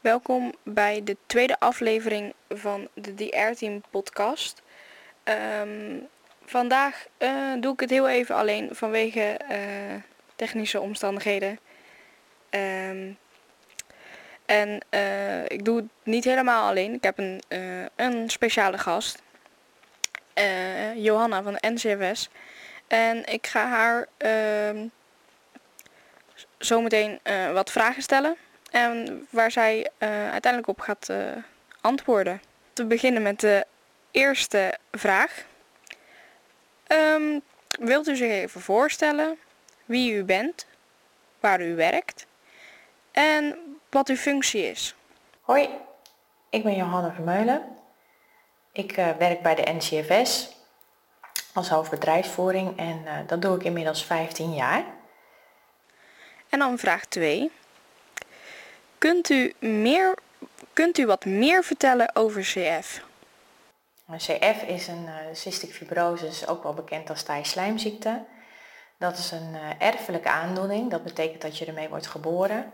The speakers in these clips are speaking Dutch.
Welkom bij de tweede aflevering van de DR Team podcast. Ehm, vandaag eh, doe ik het heel even alleen vanwege eh, technische omstandigheden. Ehm, en eh, ik doe het niet helemaal alleen. Ik heb een, een speciale gast. Johanna van NCFS. En ik ga haar ehm, zometeen wat vragen stellen. En waar zij uh, uiteindelijk op gaat uh, antwoorden. We beginnen met de eerste vraag. Um, wilt u zich even voorstellen wie u bent, waar u werkt en wat uw functie is? Hoi, ik ben Johanna Vermeulen. Ik uh, werk bij de NCFS als hoofdbedrijfsvoering en dat doe ik inmiddels 15 jaar. En dan vraag 2. Kunt u, meer, kunt u wat meer vertellen over CF? CF is een uh, cystic fibrosis, ook wel bekend als taaislijmziekte. Dat is een uh, erfelijke aandoening. Dat betekent dat je ermee wordt geboren.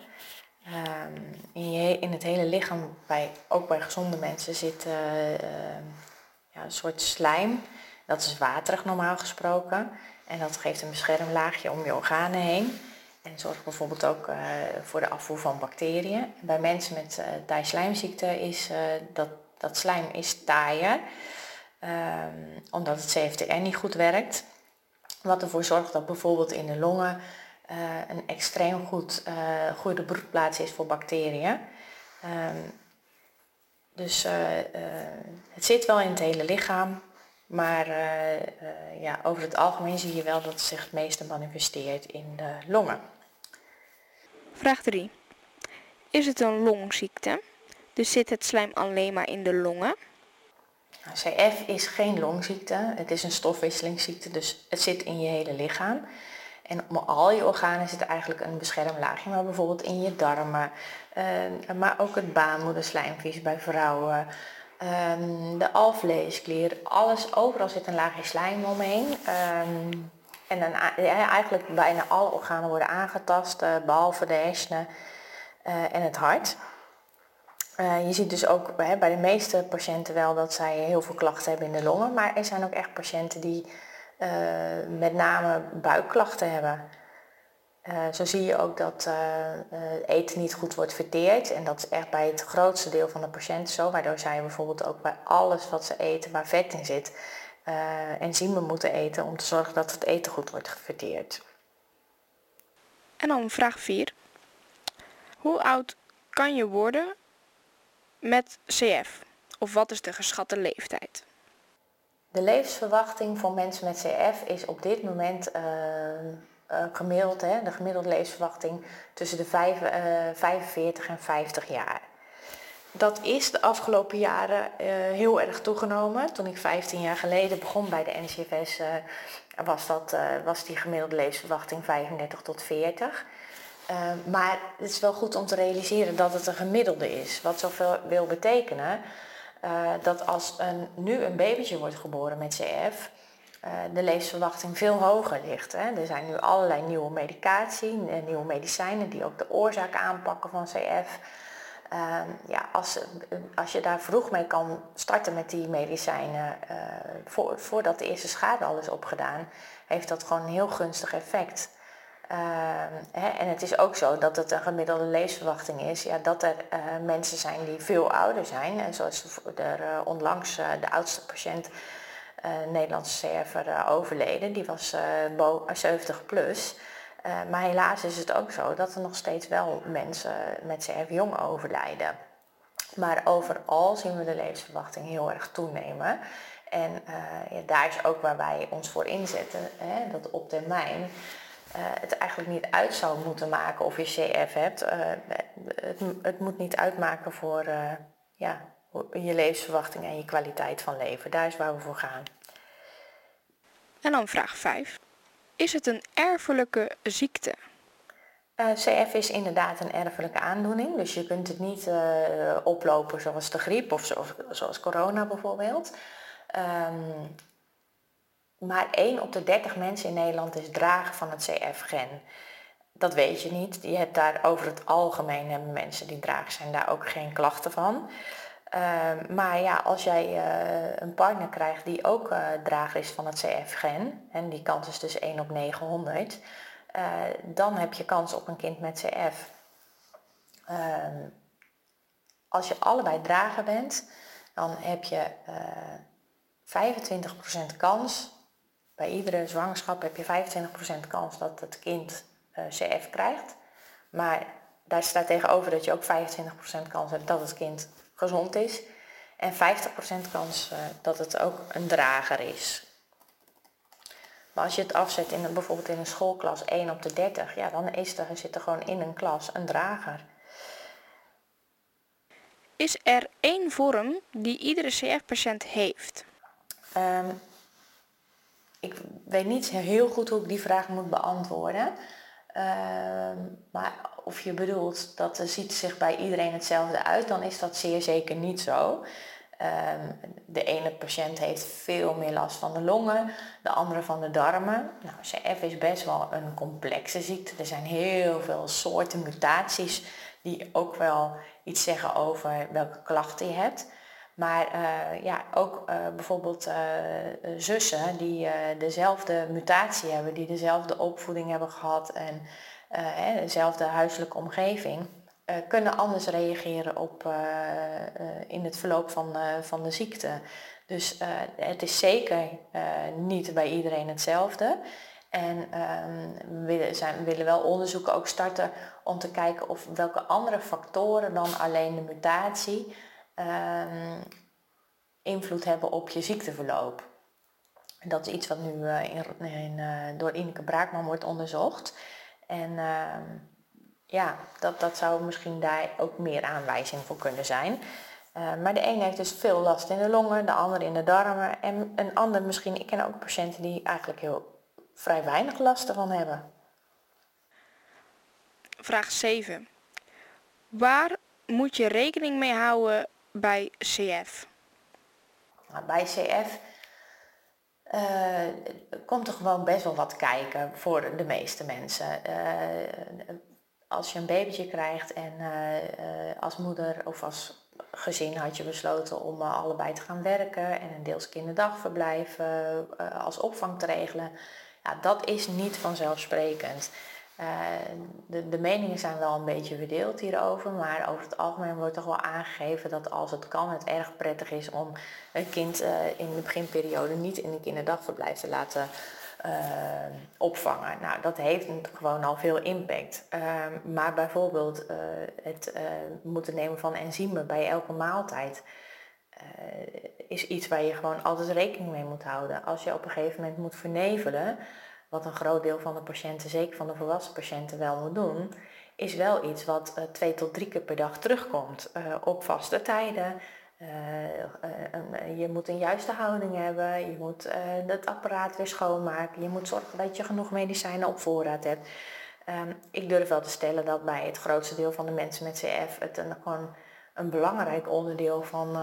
Um, in, je, in, het hele lichaam, bij, ook bij gezonde mensen, zit uh, ja, een soort slijm. Dat is waterig normaal gesproken. En dat geeft een beschermlaagje om je organen heen. En zorgt bijvoorbeeld ook uh, voor de afvoer van bacteriën. Bij mensen met uh, taaislijmziekte is uh, dat, dat slijm is taaier, um, omdat het CFTR niet goed werkt. Wat ervoor zorgt dat bijvoorbeeld in de longen een extreem goed, goede broedplaats is voor bacteriën. Um, dus het zit wel in het hele lichaam, maar ja, over het algemeen zie je wel dat het zich het meeste manifesteert in de longen. Vraag 3. Is het een longziekte? Dus zit het slijm alleen maar in de longen? CF is geen longziekte, het is een stofwisselingsziekte, dus het zit in je hele lichaam. En om al je organen zit eigenlijk een beschermlaagje, maar bijvoorbeeld in je darmen, uh, maar ook het baarmoederslijmvlies bij vrouwen, uh, de alvleesklier, alles, overal zit een laagje slijm omheen. Uh, en eigenlijk bijna alle organen worden aangetast, uh, behalve de hersenen uh, en het hart. Uh, je ziet dus ook hè, bij de meeste patiënten wel dat zij heel veel klachten hebben in de longen. Maar er zijn ook echt patiënten die met name buikklachten hebben. zo zie je ook dat eten niet goed wordt verteerd. En dat is echt bij het grootste deel van de patiënten zo. Waardoor zij bijvoorbeeld ook bij alles wat ze eten waar vet in zit uh, enzymen moeten eten om te zorgen dat het eten goed wordt verteerd. En dan vraag 4. Hoe oud kan je worden met CF? Of wat is de geschatte leeftijd? De levensverwachting voor mensen met CF is op dit moment uh, uh, gemiddeld, hè, de gemiddelde levensverwachting tussen de 5, 45 en 50 jaar dat is de afgelopen jaren uh, heel erg toegenomen. Toen ik 15 jaar geleden begon bij de NCFS, uh, was, dat, uh, was die gemiddelde levensverwachting 35 tot 40. maar het is wel goed om te realiseren dat het een gemiddelde is. Wat zoveel wil betekenen dat als een, nu een babytje wordt geboren met CF, de levensverwachting veel hoger ligt. Hè. Er zijn nu allerlei nieuwe medicatie, nieuwe medicijnen die ook de oorzaak aanpakken van CF. Ehm, ja, als, als je daar vroeg mee kan starten met die medicijnen, uh, voor, voordat de eerste schade al is opgedaan, heeft dat gewoon een heel gunstig effect. Ehm, hè, en het is ook zo dat het een gemiddelde levensverwachting is, ja, dat er uh, mensen zijn die veel ouder zijn. En zoals er uh, onlangs de oudste patiënt, Nederlandse CFR, overleden, die was 70 plus. Uh, maar helaas is het ook zo dat er nog steeds wel mensen met CF jong overlijden. Maar overal zien we de levensverwachting heel erg toenemen. En uh, ja, daar is ook waar wij ons voor inzetten, hè, dat op termijn uh, het eigenlijk niet uit zou moeten maken of je CF hebt. Het, het, moet niet uitmaken voor ja, je levensverwachting en je kwaliteit van leven. Daar is waar we voor gaan. En dan vraag 5. Is het een erfelijke ziekte? Eh, CF is inderdaad een erfelijke aandoening, dus je kunt het niet uh, oplopen zoals de griep of zo, zoals corona bijvoorbeeld. Um, maar 1 op de 30 mensen in Nederland is drager van het CF-gen. dat weet je niet. Je hebt daar over het algemeen hebben mensen die dragen zijn daar ook geen klachten van. Ehm, maar ja, als jij uh, een partner krijgt die ook uh, drager is van het CF-gen, en die kans is dus 1 op 900, uh, dan heb je kans op een kind met CF. Ehm, als je allebei drager bent, dan heb je 25% kans, bij iedere zwangerschap heb je 25% kans dat het kind CF krijgt. Maar daar staat tegenover dat je ook 25% kans hebt dat het kind gezond is. En 50% kans uh, dat het ook een drager is. Maar als je het afzet in een, bijvoorbeeld in een schoolklas 1 op de 30, ja, dan is er, zit er gewoon in een klas een drager. Is er één vorm die iedere CF-patiënt heeft? Um, ik weet niet heel goed hoe ik die vraag moet beantwoorden. Uh, maar of je bedoelt dat er ziet zich bij iedereen hetzelfde uit, dan is dat zeer zeker niet zo. Ehm, de ene patiënt heeft veel meer last van de longen, de andere van de darmen. Nou, CF is best wel een complexe ziekte. Er zijn heel veel soorten mutaties die ook wel iets zeggen over welke klachten je hebt. Maar uh, ja, ook uh, bijvoorbeeld uh, zussen die dezelfde mutatie hebben, die dezelfde opvoeding hebben gehad en dezelfde huiselijke omgeving, kunnen anders reageren op, in het verloop van, van de ziekte. Dus het is zeker niet bij iedereen hetzelfde. En ehm, we, zijn, willen wel onderzoeken ook starten om te kijken of welke andere factoren dan alleen de mutatie um, invloed hebben op je ziekteverloop. Dat is iets wat nu in, in, door Ineke Braakman wordt onderzocht. En uh, ja, dat, dat zou misschien daar ook meer aanwijzing voor kunnen zijn. Uh, maar de een heeft dus veel last in de longen, de ander in de darmen. En een ander misschien, ik ken ook patiënten die eigenlijk heel vrij weinig last ervan hebben. Vraag 7. Waar moet je rekening mee houden bij CF? Nou, bij CF uh, komt er gewoon best wel wat kijken voor de meeste mensen. Uh, als je een babytje krijgt en uh, als moeder of als gezin had je besloten om allebei te gaan werken en een deels kinderdagverblijf als opvang te regelen. Ja, dat is niet vanzelfsprekend. Uh, de, de, meningen zijn wel een beetje verdeeld hierover, maar over het algemeen wordt toch wel aangegeven dat als het kan, het erg prettig is om een kind uh, in de beginperiode niet in een kinderdagverblijf te laten uh, opvangen. Nou, dat heeft gewoon al veel impact. maar bijvoorbeeld het moeten nemen van enzymen bij elke maaltijd is iets waar je gewoon altijd rekening mee moet houden. Als je op een gegeven moment moet vernevelen, wat een groot deel van de patiënten, zeker van de volwassen patiënten, wel moet doen, is wel iets wat uh, twee tot drie keer per dag terugkomt uh, op vaste tijden. Uh, je moet een juiste houding hebben, je moet het apparaat weer schoonmaken, je moet zorgen dat je genoeg medicijnen op voorraad hebt. Um, ik durf wel te stellen dat bij het grootste deel van de mensen met CF het een, gewoon een belangrijk onderdeel van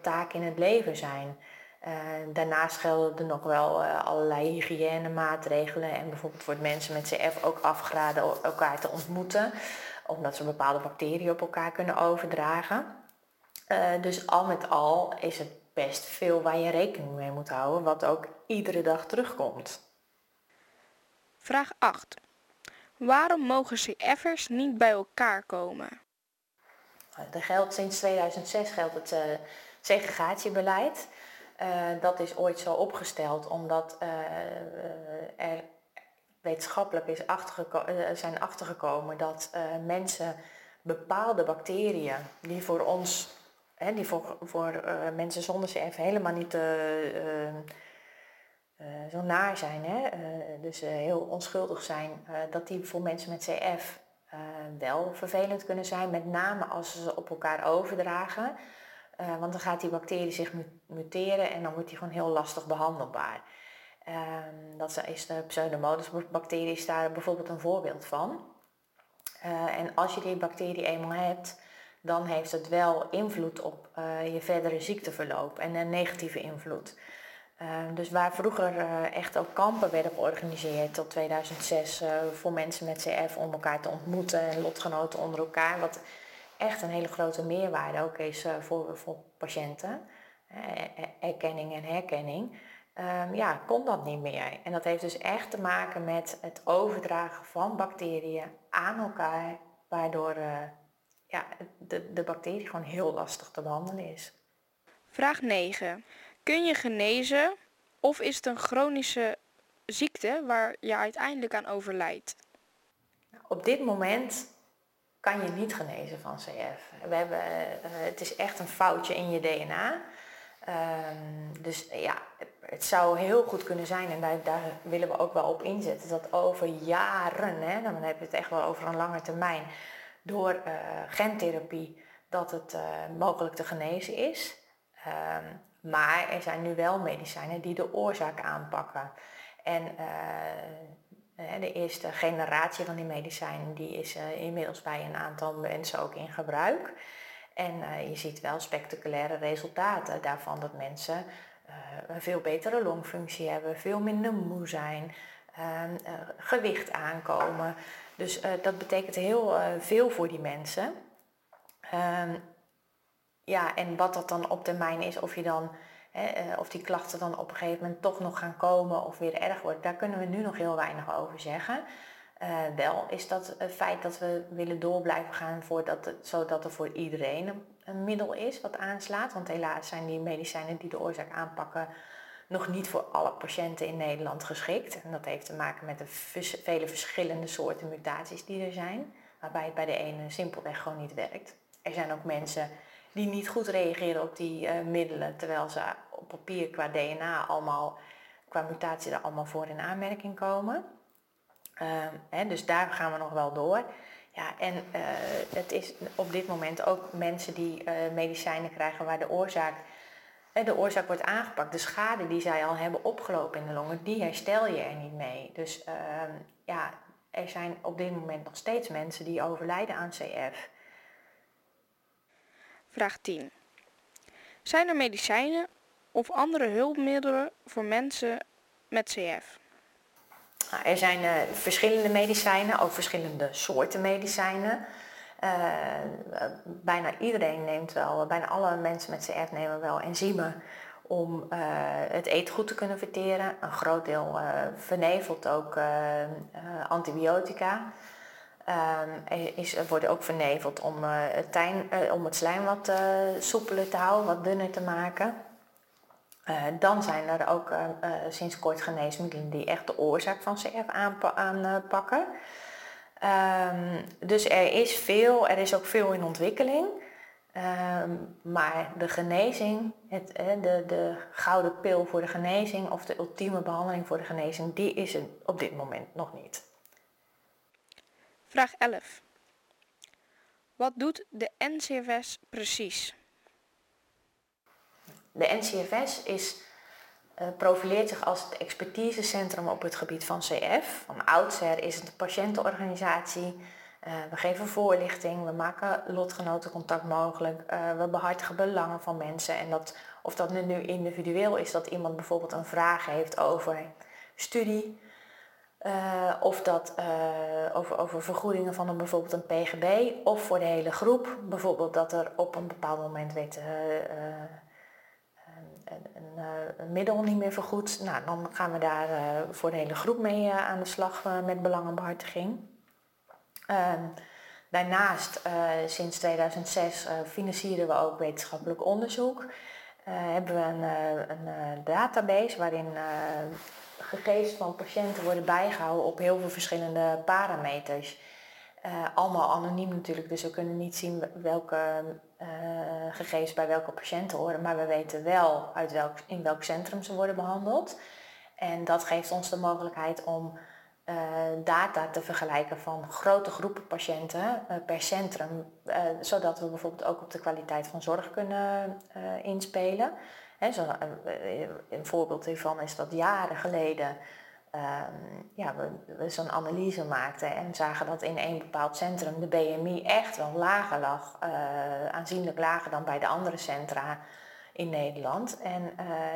taak in het leven zijn. Daarnaast gelden er nog wel uh, allerlei hygiënemaatregelen en bijvoorbeeld wordt mensen met CF ook afgeraden elkaar te ontmoeten, omdat ze bepaalde bacteriën op elkaar kunnen overdragen. Uh, dus al met al is het best veel waar je rekening mee moet houden, wat ook iedere dag terugkomt. Vraag 8. Waarom mogen CF'ers niet bij elkaar komen? Er geldt, sinds 2006 geldt het segregatiebeleid. Uh, dat is ooit zo opgesteld omdat uh, er wetenschappelijk is zijn achtergekomen dat mensen bepaalde bacteriën die voor ons, hè, die voor, voor mensen zonder CF helemaal niet zo naar zijn, hè, dus heel onschuldig zijn, dat die voor mensen met CF wel vervelend kunnen zijn, met name als ze ze op elkaar overdragen. Uh, want dan gaat die bacterie zich muteren en dan wordt die gewoon heel lastig behandelbaar. Uh, dat is de Pseudomonas bacterie is daar bijvoorbeeld een voorbeeld van. Uh, en als je die bacterie eenmaal hebt, dan heeft het wel invloed op eh, je verdere ziekteverloop en een negatieve invloed. Ehm, dus waar vroeger eh, echt ook kampen werden georganiseerd tot 2006 uh, voor mensen met CF om elkaar te ontmoeten en lotgenoten onder elkaar, wat echt een hele grote meerwaarde ook is voor, voor patiënten, erkenning en herkenning. Um, ja, kon dat niet meer. En dat heeft dus echt te maken met het overdragen van bacteriën aan elkaar, waardoor uh, ja, de, de bacterie gewoon heel lastig te behandelen is. Vraag 9. Kun je genezen of is het een chronische ziekte waar je uiteindelijk aan overlijdt? Op dit moment kan je niet genezen van CF. We hebben, uh, het is echt een foutje in je DNA. Um, dus ja, het zou heel goed kunnen zijn, en daar, daar, willen we ook wel op inzetten, dat over jaren, hè, dan heb je het echt wel over een lange termijn, door uh, gentherapie, dat het mogelijk te genezen is. Um, maar er zijn nu wel medicijnen die de oorzaak aanpakken. En de eerste generatie van die medicijnen die is inmiddels bij een aantal mensen ook in gebruik. En uh, je ziet wel spectaculaire resultaten daarvan dat mensen een veel betere longfunctie hebben, veel minder moe zijn, uh, gewicht aankomen. Dus dat betekent heel veel voor die mensen. Ehm, ja, en wat dat dan op termijn is, of je dan of die klachten dan op een gegeven moment toch nog gaan komen of weer erg worden, daar kunnen we nu nog heel weinig over zeggen. Uh, wel is dat het feit dat we willen door blijven gaan voordat het, zodat er voor iedereen een, een, middel is wat aanslaat. Want helaas zijn die medicijnen die de oorzaak aanpakken nog niet voor alle patiënten in Nederland geschikt. En dat heeft te maken met de vele verschillende soorten mutaties die er zijn. Waarbij het bij de ene simpelweg gewoon niet werkt. Er zijn ook mensen die niet goed reageren op die uh, middelen. Terwijl ze op papier qua DNA allemaal, qua mutatie er allemaal voor in aanmerking komen. Ehm, hè, dus daar gaan we nog wel door. Ja, en uh, het is op dit moment ook mensen die uh, medicijnen krijgen waar de oorzaak, de oorzaak wordt aangepakt. De schade die zij al hebben opgelopen in de longen, die herstel je er niet mee. Dus ehm, ja, er zijn op dit moment nog steeds mensen die overlijden aan CF. Vraag 10. Zijn er medicijnen of andere hulpmiddelen voor mensen met CF? Nou, er zijn uh, verschillende medicijnen, ook verschillende soorten medicijnen. Uh, bijna iedereen neemt wel, bijna alle mensen met CF nemen wel enzymen om het eten goed te kunnen verteren. Een groot deel vernevelt ook antibiotica. Er is, worden ook verneveld om, het, tijn, om het slijm wat soepeler te houden, wat dunner te maken. Dan zijn er ook uh, sinds kort geneesmiddelen die echt de oorzaak van CF aanpakken. Um, dus er is veel, er is ook veel in ontwikkeling. Maar de genezing, het, de, de gouden pil voor de genezing of de ultieme behandeling voor de genezing, die is er op dit moment nog niet. Vraag 11. Wat doet de NCFS precies? De NCFS is, uh, profileert zich als het expertisecentrum op het gebied van CF. Van oudsher is het een patiëntenorganisatie. Uh, we geven voorlichting, we maken lotgenotencontact mogelijk, uh, we behartigen belangen van mensen. En dat, of dat nu individueel is, dat iemand bijvoorbeeld een vraag heeft over studie, uh, of dat uh, over, over vergoedingen van een, bijvoorbeeld een PGB, of voor de hele groep. Bijvoorbeeld dat er op een bepaald moment weet, uh, een, een, eh, middel niet meer vergoed. Nou, dan gaan we daar voor de hele groep mee aan de slag met belangenbehartiging. Ehm, daarnaast, sinds 2006, financieren we ook wetenschappelijk onderzoek. hebben we een, een database waarin gegevens van patiënten worden bijgehouden op heel veel verschillende parameters. allemaal anoniem natuurlijk, dus we kunnen niet zien welke uh, gegevens bij welke patiënten horen, maar we weten wel uit welk, in welk centrum ze worden behandeld. En dat geeft ons de mogelijkheid om uh, data te vergelijken van grote groepen patiënten per centrum, zodat we bijvoorbeeld ook op de kwaliteit van zorg kunnen inspelen. He, zo, een voorbeeld hiervan is dat jaren geleden Ehm, ja, we, zo'n analyse maakten en zagen dat in een bepaald centrum de BMI echt wel lager lag, uh, aanzienlijk lager dan bij de andere centra. in Nederland. En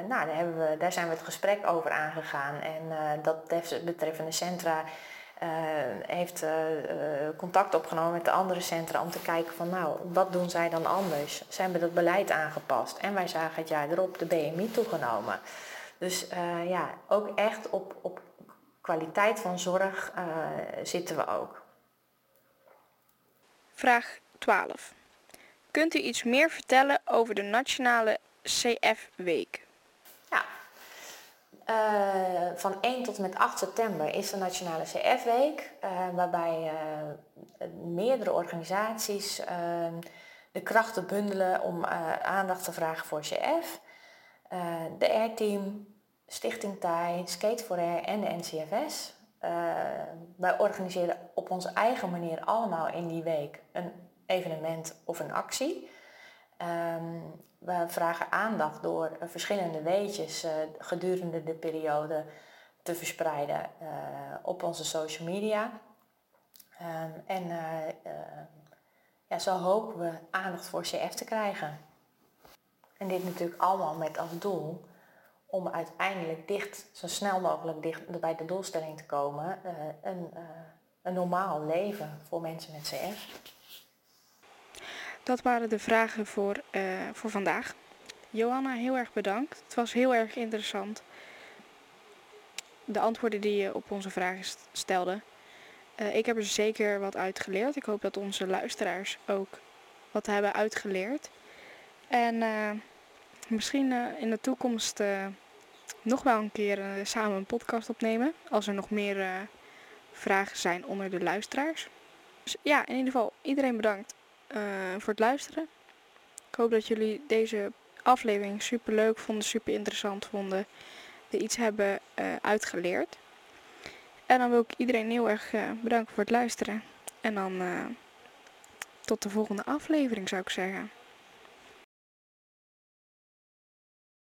nou, daar, hebben we, daar zijn we het gesprek over aangegaan. En dat betreffende centra heeft contact opgenomen met de andere centra om te kijken van nou, wat doen zij dan anders? Ze hebben dat beleid aangepast en wij zagen het jaar erop de BMI toegenomen. Dus ja, ook echt op, op kwaliteit van zorg zitten we ook. Vraag 12. Kunt u iets meer vertellen over de Nationale CF-week? Uh, van 1 tot en met 8 september is de Nationale CF-week, uh, waarbij uh, meerdere organisaties de krachten bundelen om aandacht te vragen voor CF. de R-team, Stichting TAI, Skate for Air en de NCFS wij organiseren op onze eigen manier allemaal in die week een evenement of een actie. Um, we vragen aandacht door verschillende weetjes uh, gedurende de periode te verspreiden uh, op onze social media. Um, en ja, zo hopen we aandacht voor CF te krijgen. En dit natuurlijk allemaal met als doel om uiteindelijk dicht, zo snel mogelijk dicht bij de doelstelling te komen, een, een normaal leven voor mensen met CF. Dat waren de vragen voor, uh, voor vandaag. Johanna, heel erg bedankt. Het was heel erg interessant. De antwoorden die je op onze vragen stelde. ik heb er zeker wat uitgeleerd. Ik hoop dat onze luisteraars ook wat hebben uitgeleerd. En misschien uh, in de toekomst nog wel een keer samen een podcast opnemen. Als er nog meer vragen zijn onder de luisteraars. Dus ja, in ieder geval iedereen bedankt voor het luisteren. Ik hoop dat jullie deze aflevering super leuk vonden, super interessant vonden. Er iets hebben uitgeleerd. En dan wil ik iedereen heel erg bedanken voor het luisteren. En dan tot de volgende aflevering zou ik zeggen.